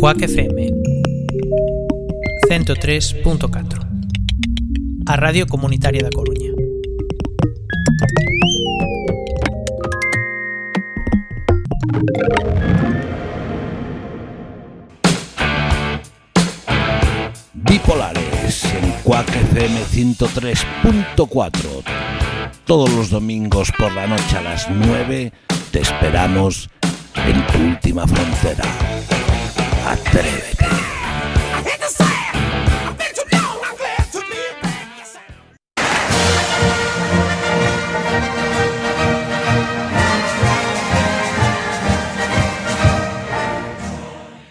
CUAC FM 103.4 A Radio Comunitaria da Coruña Bipolares en CUAC FM 103.4 Todos los domingos por la noche a las 9 te esperamos en tu última frontera. Atrévete.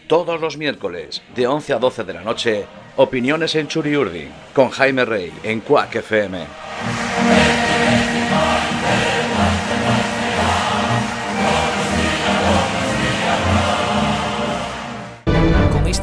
Todos los miércoles, de 11 a 12 de la noche, opiniones en Churiurdi, con Jaime Rey, en Quack FM.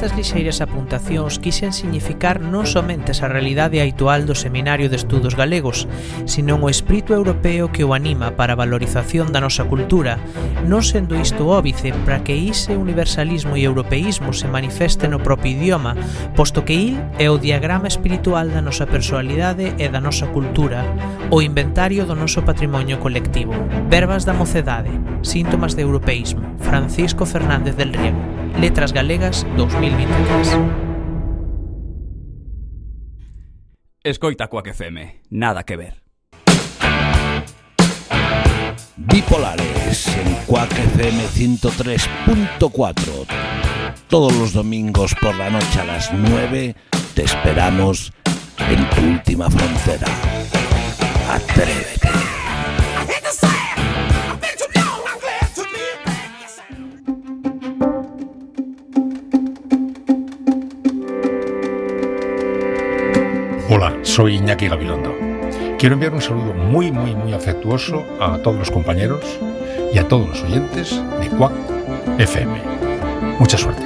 Estas lixeiras apuntacións quixen significar non somente esa realidade habitual do Seminario de Estudos Galegos, senón o espírito europeo que o anima para a valorización da nosa cultura, non sendo isto óbice para que ise universalismo e europeísmo se manifeste no propio idioma, posto que il é o diagrama espiritual da nosa personalidade e da nosa cultura, o inventario do noso patrimonio colectivo. Verbas da mocedade, síntomas de europeísmo, Francisco Fernández del Riego. Letras Galegas 2023. Escoita Cuac nada que ver. Bipolares en Cuac FM 103.4. Todos los domingos por la noche a las 9 te esperamos en tu última frontera. Atrévete. Soy Iñaki Gabilondo. Quiero enviar un saludo muy, muy, muy afectuoso a todos los compañeros y a todos los oyentes de Cuac FM. Mucha suerte.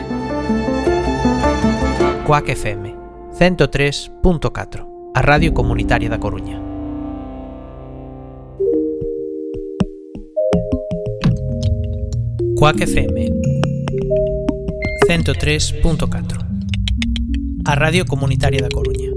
Cuac FM 103.4, a Radio Comunitaria de Coruña. Cuac FM 103.4, a Radio Comunitaria de Coruña.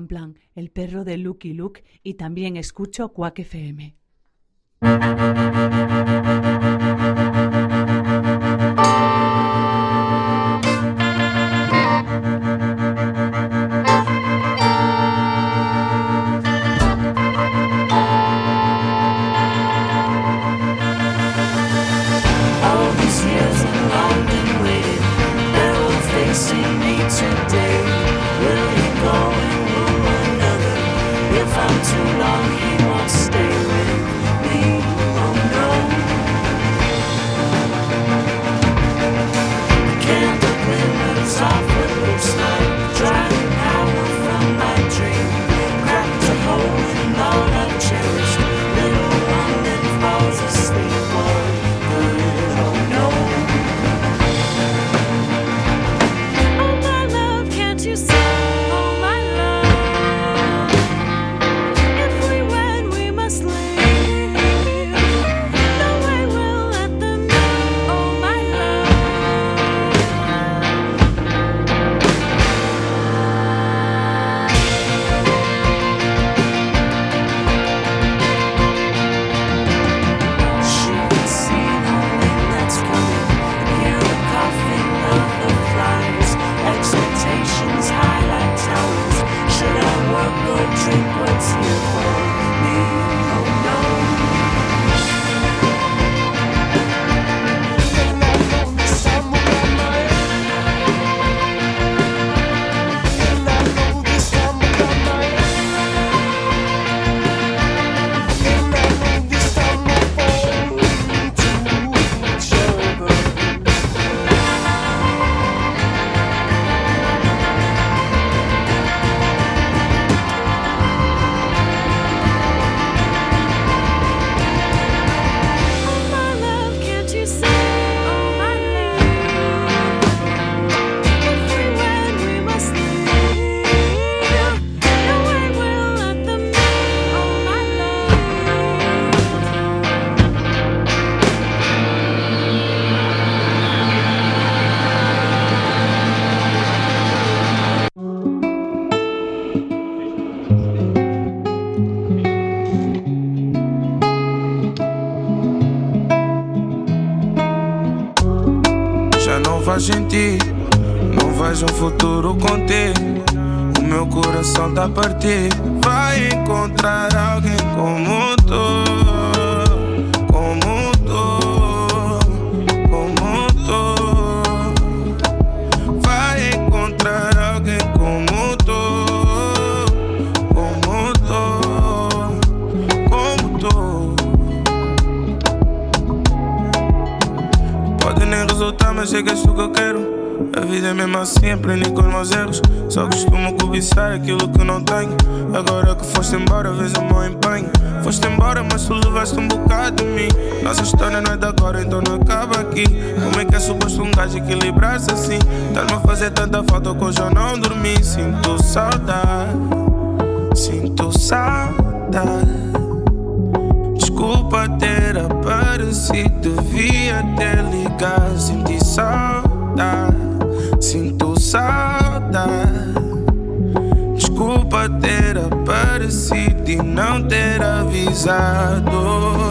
plan, el perro de Lucky Luke, y también escucho Quack FM. partir por ti, va a encontrar gosta um bocado de mim. Nossa história não é da agora, então não acaba aqui. Como é que é suposto um gajo equilibrar-se assim? Tá-me a fazer tanta falta que hoje eu não dormi. Sinto saudade, sinto saudade. Desculpa ter aparecido, devia ter ligado, senti saudade. de não ter avisado.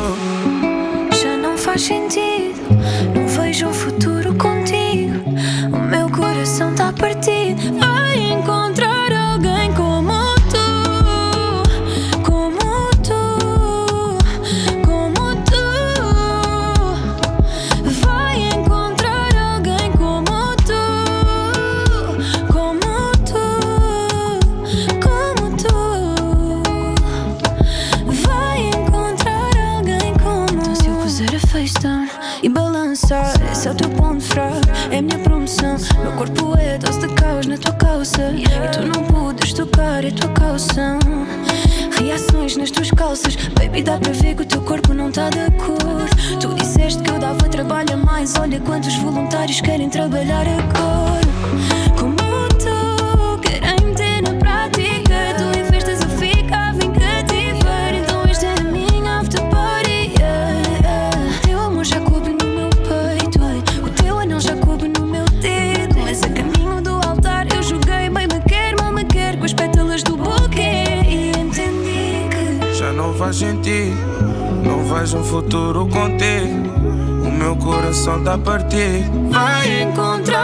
cor. Tu disseste que eu dava trabalho a mais. Olha quantos voluntários querem trabalhar agora. Como tu, querem ter na prática. Tu investes, eu fico a vingativa. Então este é a minha after party. Yeah, yeah. Teu amor já coube no meu peito. O teu anel já coube no meu dedo. Mas a caminho do altar eu joguei. Bem me quer, mal me quer. Com as pétalas do buquê. E entendi que já não faz sentido vejo um futuro contigo. O meu coração tá partido. Vai encontrar.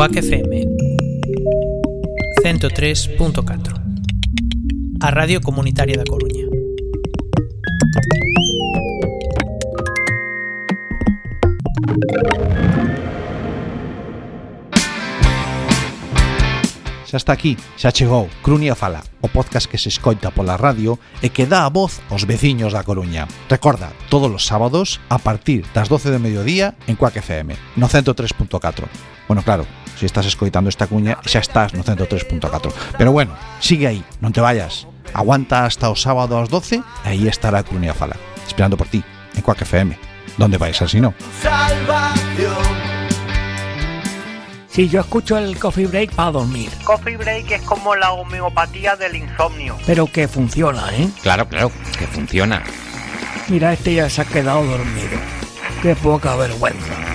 Quack FM 103.4 A Radio Comunitaria da Coruña Xa está aquí, xa chegou Crunia Fala, o podcast que se escoita pola radio e que dá a voz aos veciños da Coruña. Recorda, todos os sábados a partir das 12 de mediodía en Cuac FM, no 103.4. Bueno, claro, si estás escoitando esta cuña, ya estás no 103.4. Pero bueno, sigue ahí no te vayas. Aguanta hasta el sábado las 12 ahí ahí estará cuña Fala, esperando por ti, en cualquier FM. ¿Dónde vais si no? Si yo escucho el coffee break para dormir. Coffee break es como la homeopatía del insomnio. Pero que funciona, ¿eh? Claro, claro, que funciona. Mira, este ya se ha quedado dormido. Qué poca vergüenza.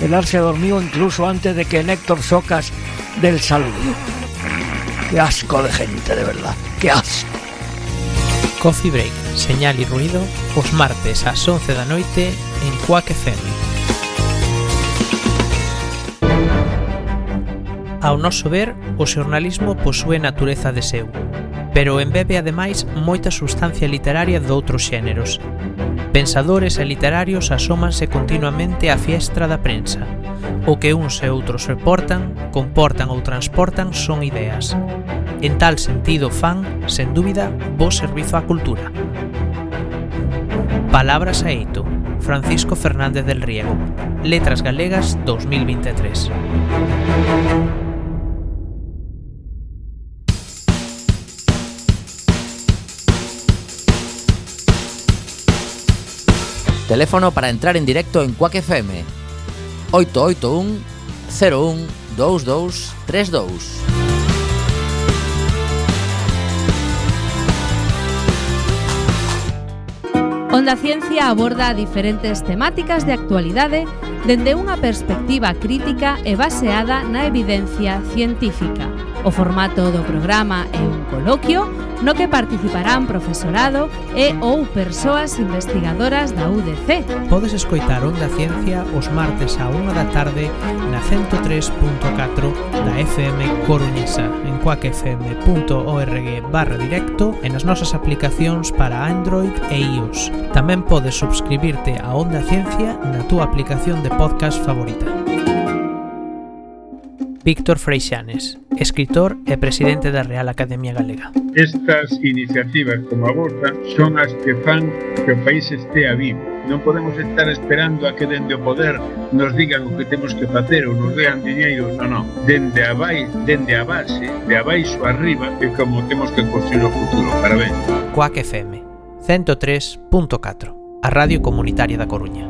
quedarse dormido incluso antes de que Néctor Socas del saludo. Qué asco de gente, de verdad. Qué asco. Coffee Break, señal y ruido, os martes ás 11 da noite en Cuac FM. Ao noso ver, o xornalismo posúe natureza de seu, pero embebe ademais moita sustancia literaria de outros xéneros, Pensadores e literarios asómanse continuamente á fiestra da prensa. O que uns e outros reportan, comportan ou transportan son ideas. En tal sentido fan, sen dúbida, bo servizo á cultura. Palabras a eito, Francisco Fernández del Riego. Letras Galegas 2023. Teléfono para entrar en directo en Quack FM 881 01 22 32 Onda Ciencia aborda diferentes temáticas de actualidade dende unha perspectiva crítica e baseada na evidencia científica. O formato do programa é un coloquio no que participarán profesorado e ou persoas investigadoras da UDC. Podes escoitar Onda Ciencia os martes a 1 da tarde na 103.4 da FM Coruñesa en coacfm.org barra directo e nas nosas aplicacións para Android e iOS. Tamén podes subscribirte a Onda Ciencia na túa aplicación de podcast favorita. Víctor Freixanes, escritor e presidente da Real Academia Galega. Estas iniciativas como a vosa son as que fan que o país estea vivo. Non podemos estar esperando a que dende o poder nos digan o que temos que facer ou nos dean diñeiro, non, non. Dende a, vai, dende a base, de abaixo arriba, é como temos que construir o futuro. Parabéns. Coac FM 103.4, a radio comunitaria da Coruña.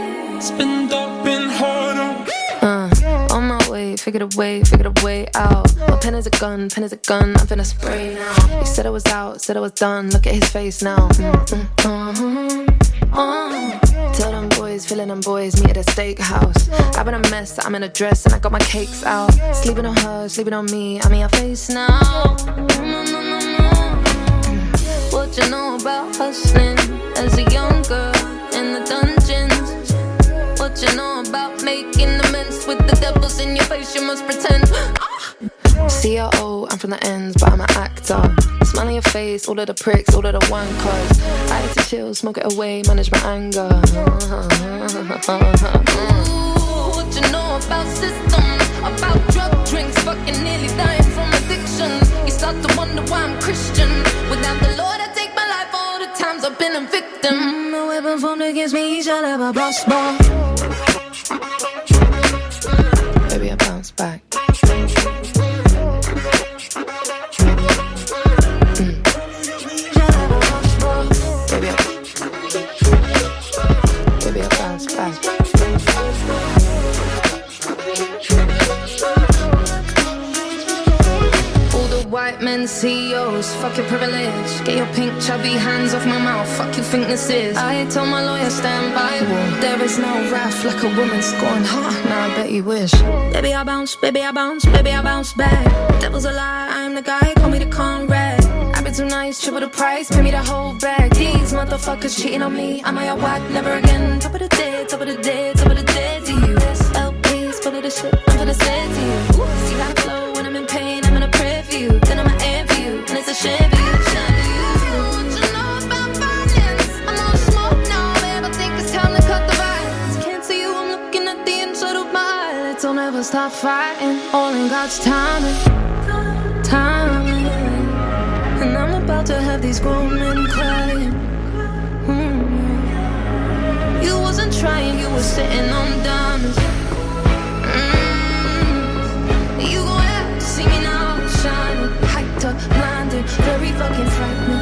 It's been dark, been harder. Uh, on my way, figured a way, figured a way out. My pen is a gun, pen is a gun, I'm finna spray now. He said I was out, said I was done, look at his face now. Mm-hmm, uh-huh, uh. Tell them boys, feeling them boys, meet at a steakhouse. I've been a mess, I'm in a dress, and I got my cakes out. Sleeping on her, sleeping on me, I'm in your face now. No, no, no, what you know about hustling as a young girl in the dungeon? what you know about making amends with the devils in your face. You must pretend. Ah! CRO, I'm from the ends, but I'm an actor. Smiling your face, all of the pricks, all of the wankers. I like to chill, smoke it away, manage my anger. weapon formed against me shall have a blast ball. Baby, I bounce back. see yours. Fuck your privilege. Get your pink Chubby hands off my mouth, fuck you think this is? I told my lawyer, stand by There is no wrath like a woman scorned, huh? Now I bet you wish. Baby, I bounce, baby, I bounce, baby, I bounce back. Devil's a lie, I'm the guy, call me the comrade. I've been too nice, triple the price, pay me the whole bag. These motherfuckers cheating on me, I'm out whack, never again. Top of the day, top of the day, top of the day to you. LPs, full of the shit, I'm gonna say to you. Ooh, see how I flow when I'm in pain, I'm gonna pray for you. Then I'ma aim for you, and it's a shame. stop fighting, all in God's timing. Timing. And I'm about to have these grown men crying. Mm. You wasn't trying, you were sitting on diamonds. Mm. You gon' have to see me now, shining. Hyped up, blinded, very fucking frightening.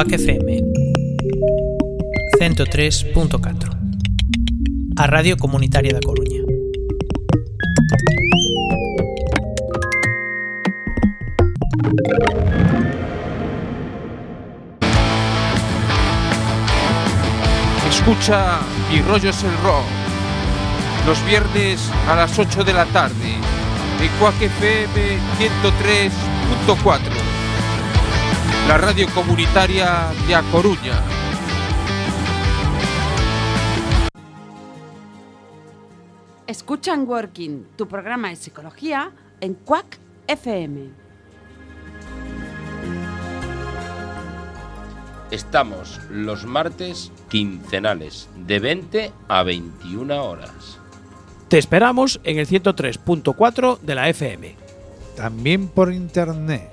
Quack FM 103.4 A Radio Comunitaria da Coruña Escucha y rollos el rock los viernes a las 8 de la tarde en Quack FM 103.4 la radio comunitaria de A Coruña. Escuchan Working, tu programa de psicología en Cuac FM. Estamos los martes quincenales de 20 a 21 horas. Te esperamos en el 103.4 de la FM. También por internet,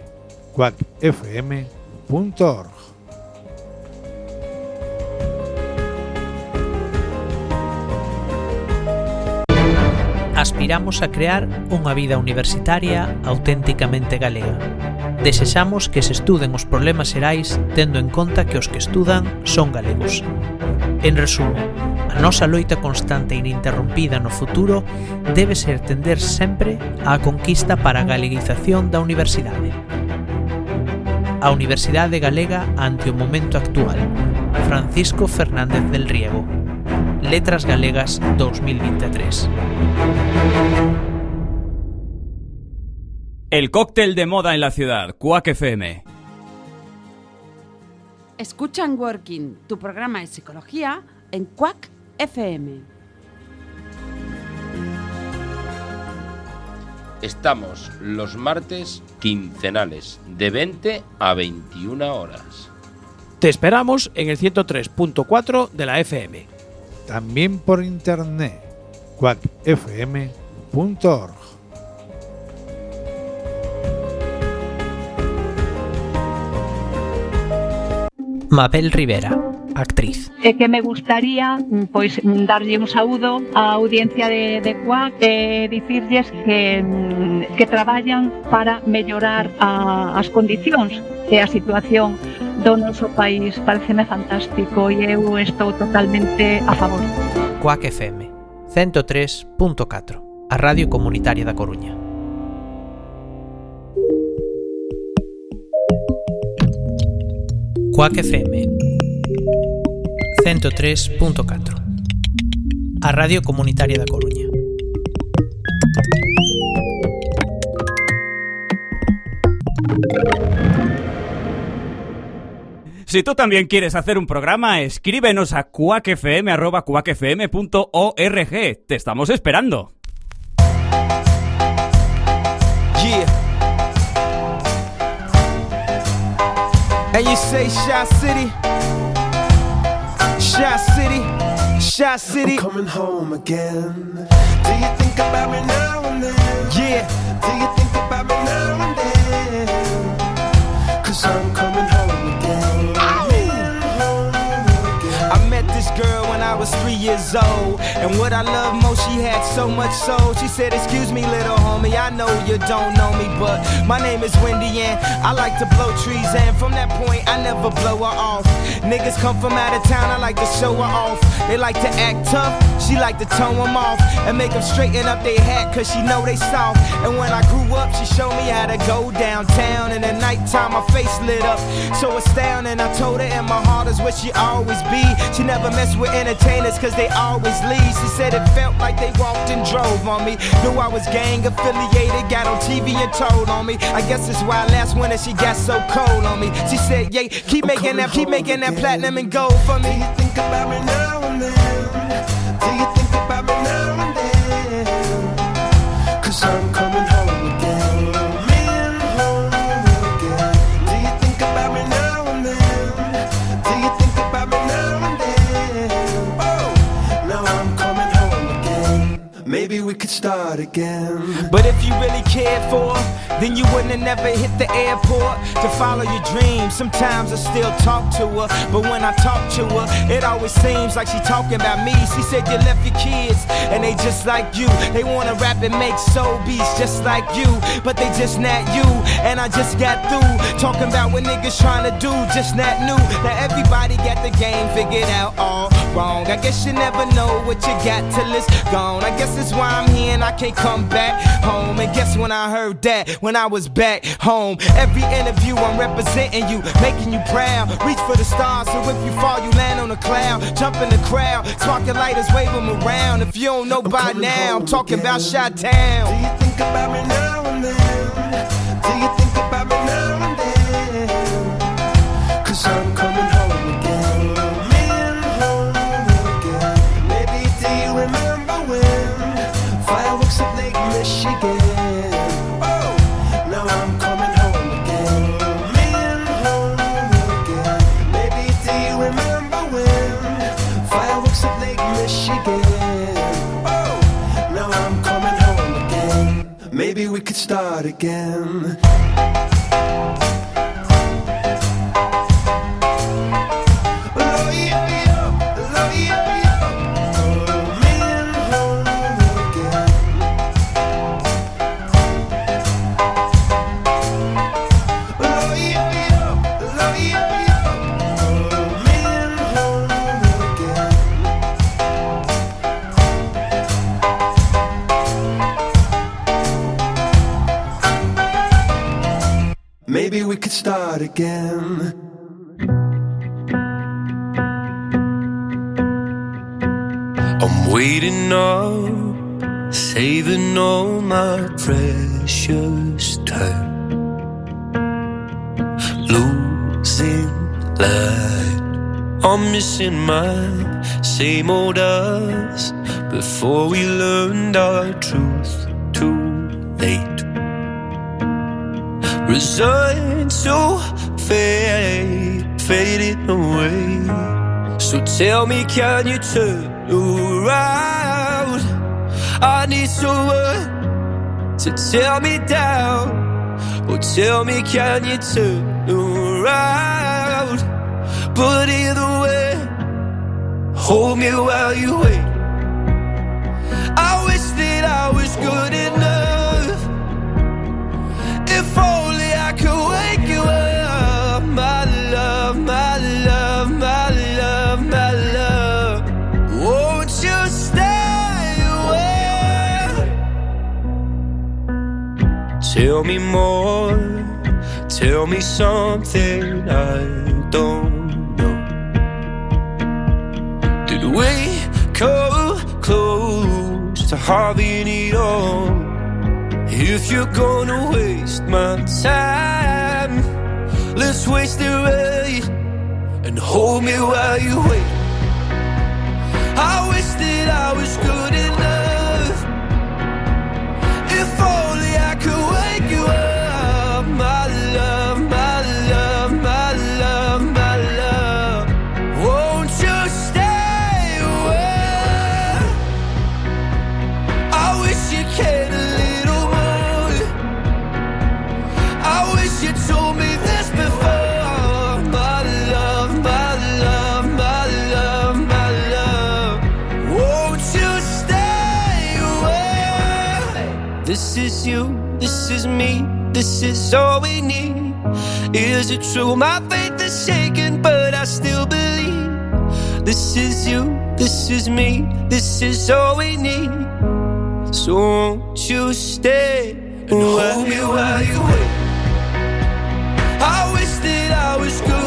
FM. www.radiomaria.org. Aspiramos a crear unha vida universitaria auténticamente galega. Desexamos que se estuden os problemas xerais tendo en conta que os que estudan son galegos. En resumo, a nosa loita constante e ininterrumpida no futuro debe ser tender sempre á conquista para a galeguización da universidade. a Universidade Galega ante un momento actual. Francisco Fernández del Riego. Letras Galegas 2023. El cóctel de moda en la ciudad, Cuac FM. Escuchan Working, tu programa de psicología en Cuac FM. Estamos los martes quincenales de 20 a 21 horas. Te esperamos en el 103.4 de la FM. También por internet, quackfm.org. Mabel Rivera actriz. É eh, que me gustaría mm, pois mm, darlle un saúdo á audiencia de, de Cuac e dicirlles que, mm, que traballan para mellorar a, as condicións e a situación do noso país. Pareceme fantástico e eu estou totalmente a favor. Cuac FM 103.4 A Radio Comunitaria da Coruña. Cuac FM 103.4 A Radio Comunitaria da Coruña Si tú también quieres hacer un programa, escríbenos a cuacfm.org. Te estamos esperando. Shot City, Shot City. I'm coming home again. Do you think about me now and then? Yeah. Do you think about me now and then? Cause I'm was three years old. And what I love most, she had so much soul. She said, Excuse me, little homie, I know you don't know me, but my name is Wendy, and I like to blow trees. And from that point, I never blow her off. Niggas come from out of town, I like to show her off. They like to act tough, she like to tone them off and make them straighten up their hat, cause she know they soft. And when I grew up, she showed me how to go downtown. And at nighttime, my face lit up, so astounding. I told her, and my heart is where she always be. She never mess with entertainment entertainers cause they always leave. She said it felt like they walked and drove on me. Knew I was gang affiliated, got on TV and told on me. I guess it's why last winter she got so cold on me. She said, yeah, keep I'm making that, keep making again. that platinum and gold for me. Do you think about me now and then? Do you start again. But if you really cared for her, then you wouldn't have never hit the airport to follow your dreams. Sometimes I still talk to her, but when I talk to her, it always seems like she talking about me. She said you left your kids and they just like you. They wanna rap and make soul beats just like you, but they just not you. And I just got through talking about what niggas trying to do, just not new. Now everybody got the game figured out all wrong. I guess you never know what you got till it's gone. I guess that's why I'm here saying I can't come back home. And guess when I heard that? When I was back home. Every interview, I'm representing you, making you proud. Reach for the stars, so if you fall, you land on a cloud. Jump in the crowd, spark lighters, wave them around. If you don't know I'm by now, I'm talking again. about Shot Town. Do you think about me now and then? Do you start again. again. I'm waiting up, saving all my precious time. Losing light, I'm missing my same old us before we learned our truth too late. Resigned to fade, fading away. So tell me, can you turn around? I need someone to tear me down. Oh, tell me, can you turn around? But either way, hold me while you wait. I wish that I was good enough. If only I could wake you up. Tell me more, tell me something I don't know. Did we come close to having it all? If you're gonna waste my time, let's waste it right and hold me while you wait. I wish that I was good enough. If I is you, this is me, this is all we need. Is it true? My faith is shaken, but I still believe. This is you, this is me, this is all we need. So won't you stay and hold me while you wait? I wish that I was good.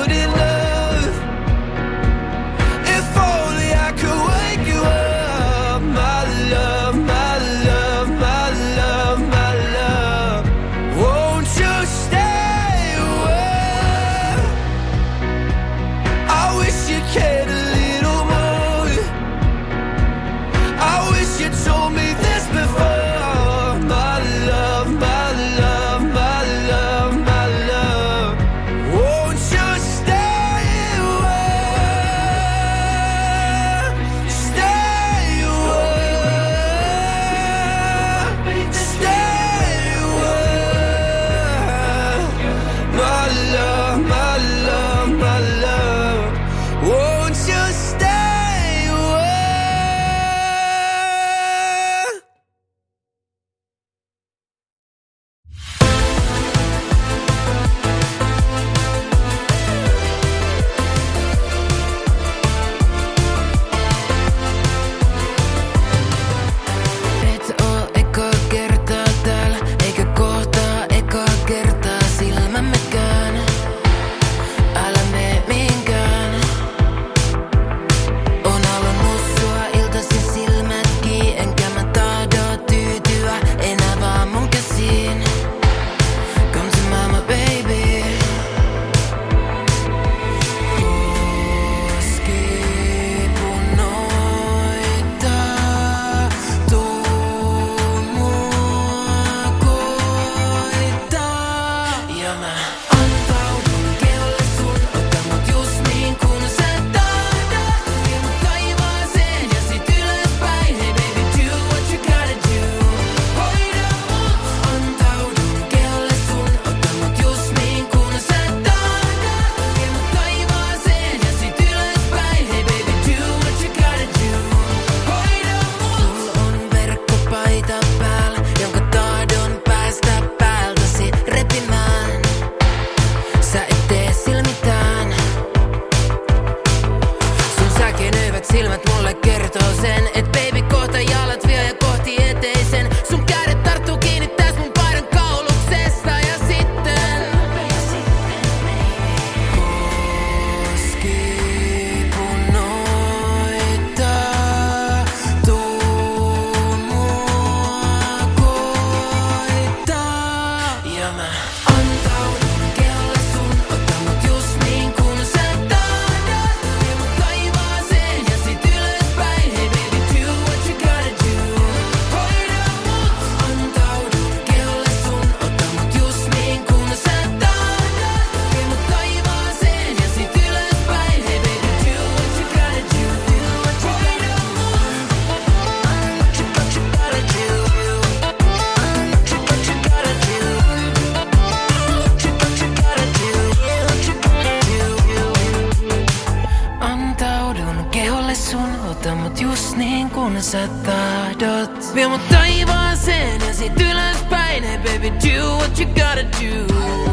sä tahdot Vie mut taivaaseen ja sit ylöspäin Hey baby do what you gotta do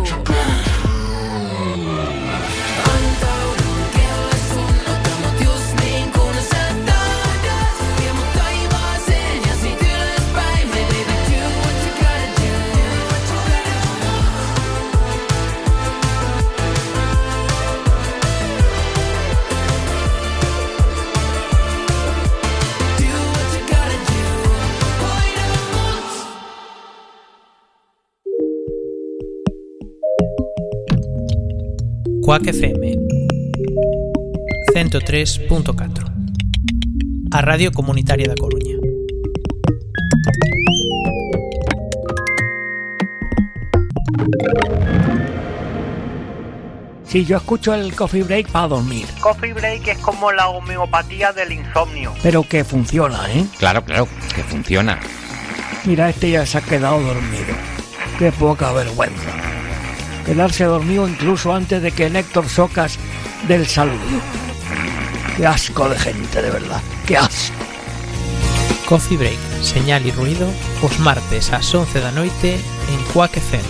Quack FM 103.4 A Radio Comunitaria de Coruña Si yo escucho el coffee break para dormir. Coffee break es como la homeopatía del insomnio. Pero que funciona, ¿eh? Claro, claro, que funciona. Mira, este ya se ha quedado dormido. Qué poca vergüenza. Quedarse dormido incluso antes de que Néctor Socas del saludo. Qué asco de gente, de verdad. Qué asco. Coffee Break, señal y ruido, os martes ás 11 da noite en Cuake FM.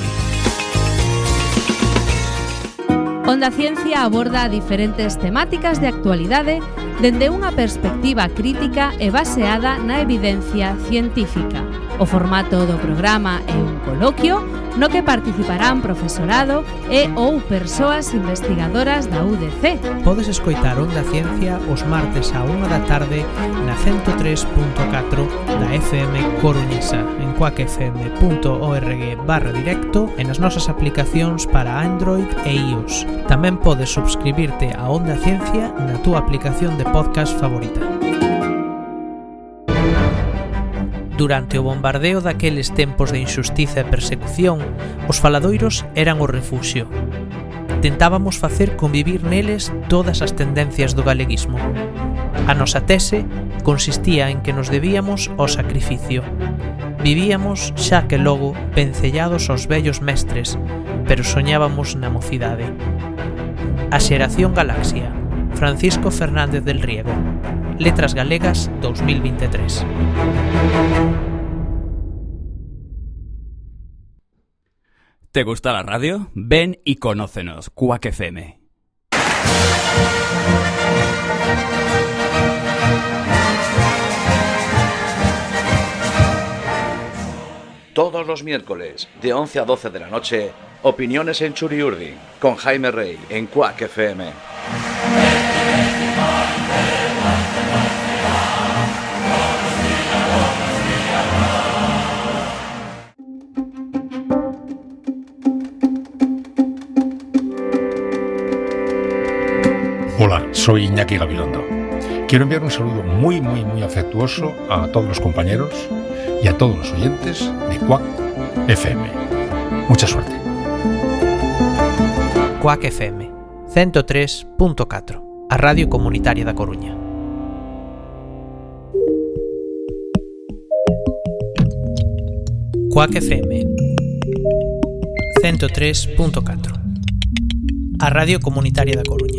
Onda Ciencia aborda diferentes temáticas de actualidade dende unha perspectiva crítica e baseada na evidencia científica. O formato do programa é un coloquio no que participarán profesorado e ou persoas investigadoras da UDC. Podes escoitar Onda Ciencia os martes a 1 da tarde na 103.4 da FM Coruñesa en coacfm.org barra directo e nas nosas aplicacións para Android e iOS. Tamén podes subscribirte a Onda Ciencia na túa aplicación de podcast favorita. Durante o bombardeo daqueles tempos de injustiza e persecución, os faladoiros eran o refuxio. Tentábamos facer convivir neles todas as tendencias do galeguismo. A nosa tese consistía en que nos debíamos ao sacrificio. Vivíamos xa que logo vencellados aos vellos mestres, pero soñábamos na mocidade. A xeración galaxia, Francisco Fernández del Riego, Letras Galegas 2023. ¿Te gusta la radio? Ven y conócenos, Cuac FM. Todos los miércoles, de 11 a 12 de la noche, opiniones en Churiurdi, con Jaime Rey, en Cuac FM. Soy Iñaki Gabilondo. Quiero enviar un saludo muy, muy, muy afectuoso a todos los compañeros y a todos los oyentes de cuac FM. Mucha suerte. cuac FM 103.4, a Radio Comunitaria de Coruña. cuac FM 103.4, a Radio Comunitaria de Coruña.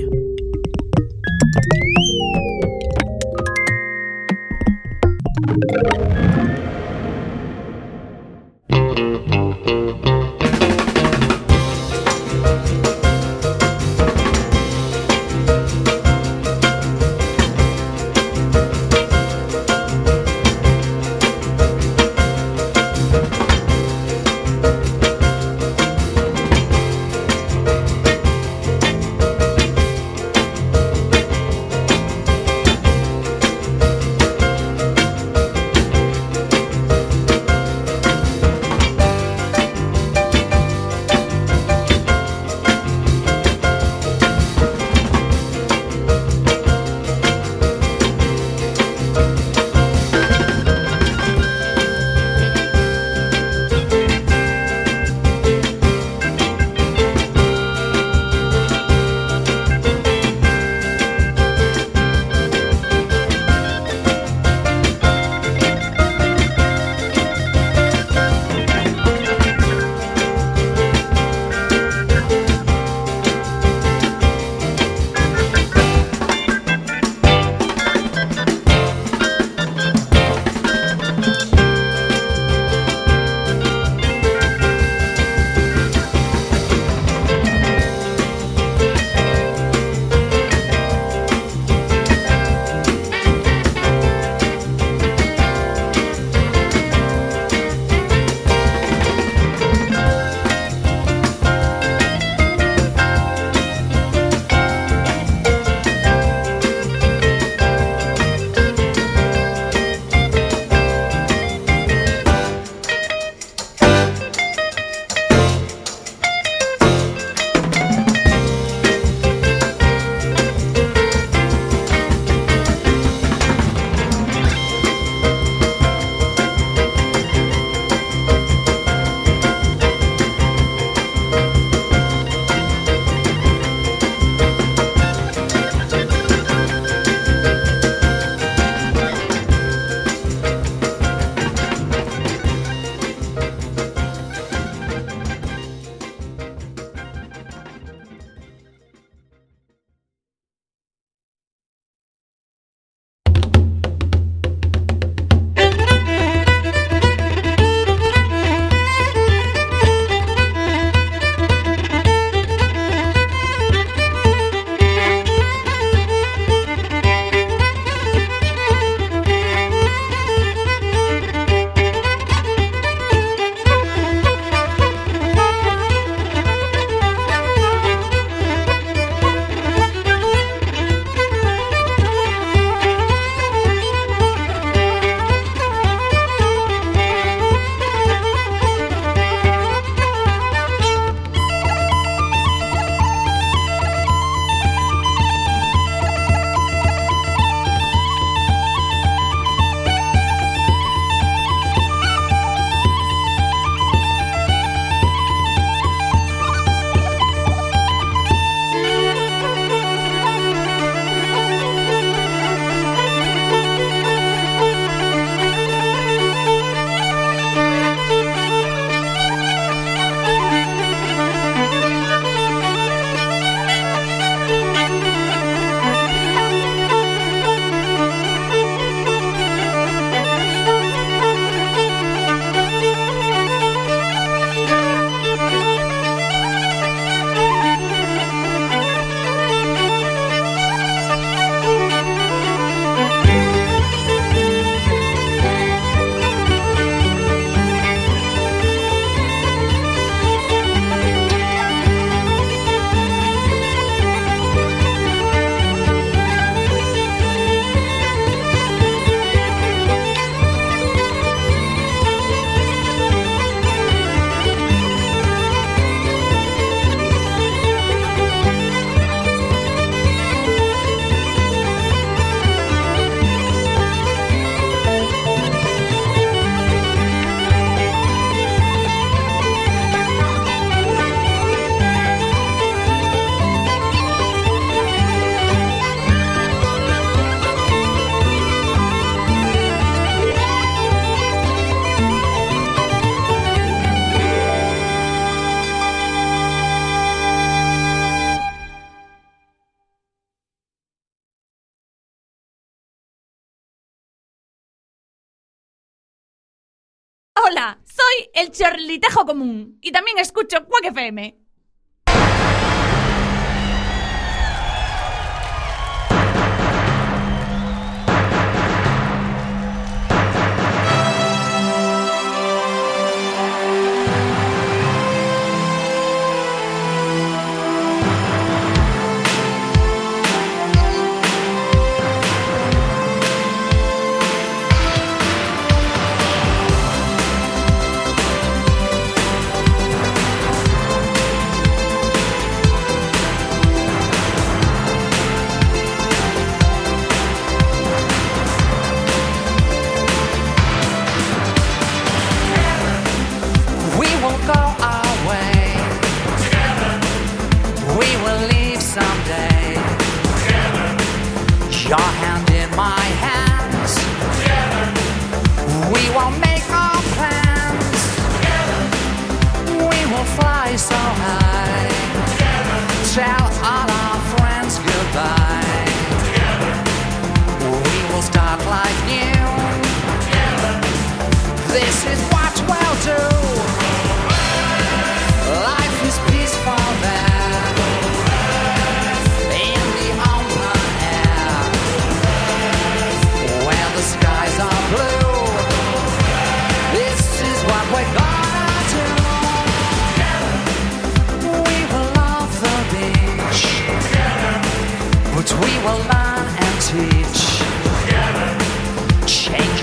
Hola, soy el chorlitejo Común y también escucho Quack FM.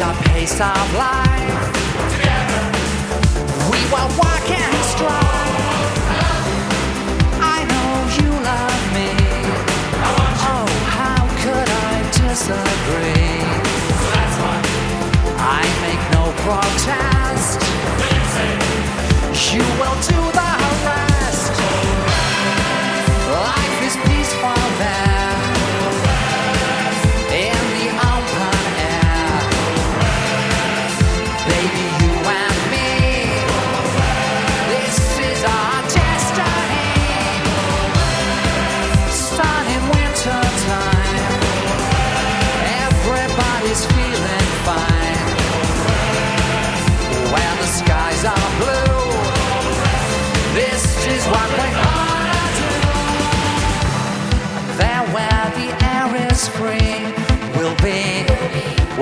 The pace of life. Together, we will walk and strive. I know you love me. Oh, how could I disagree? I make no protest.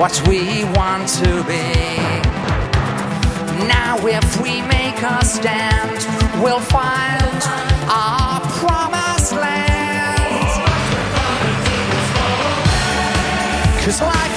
what we want to be. Now, if we make a stand, we'll find our promised land. Cause like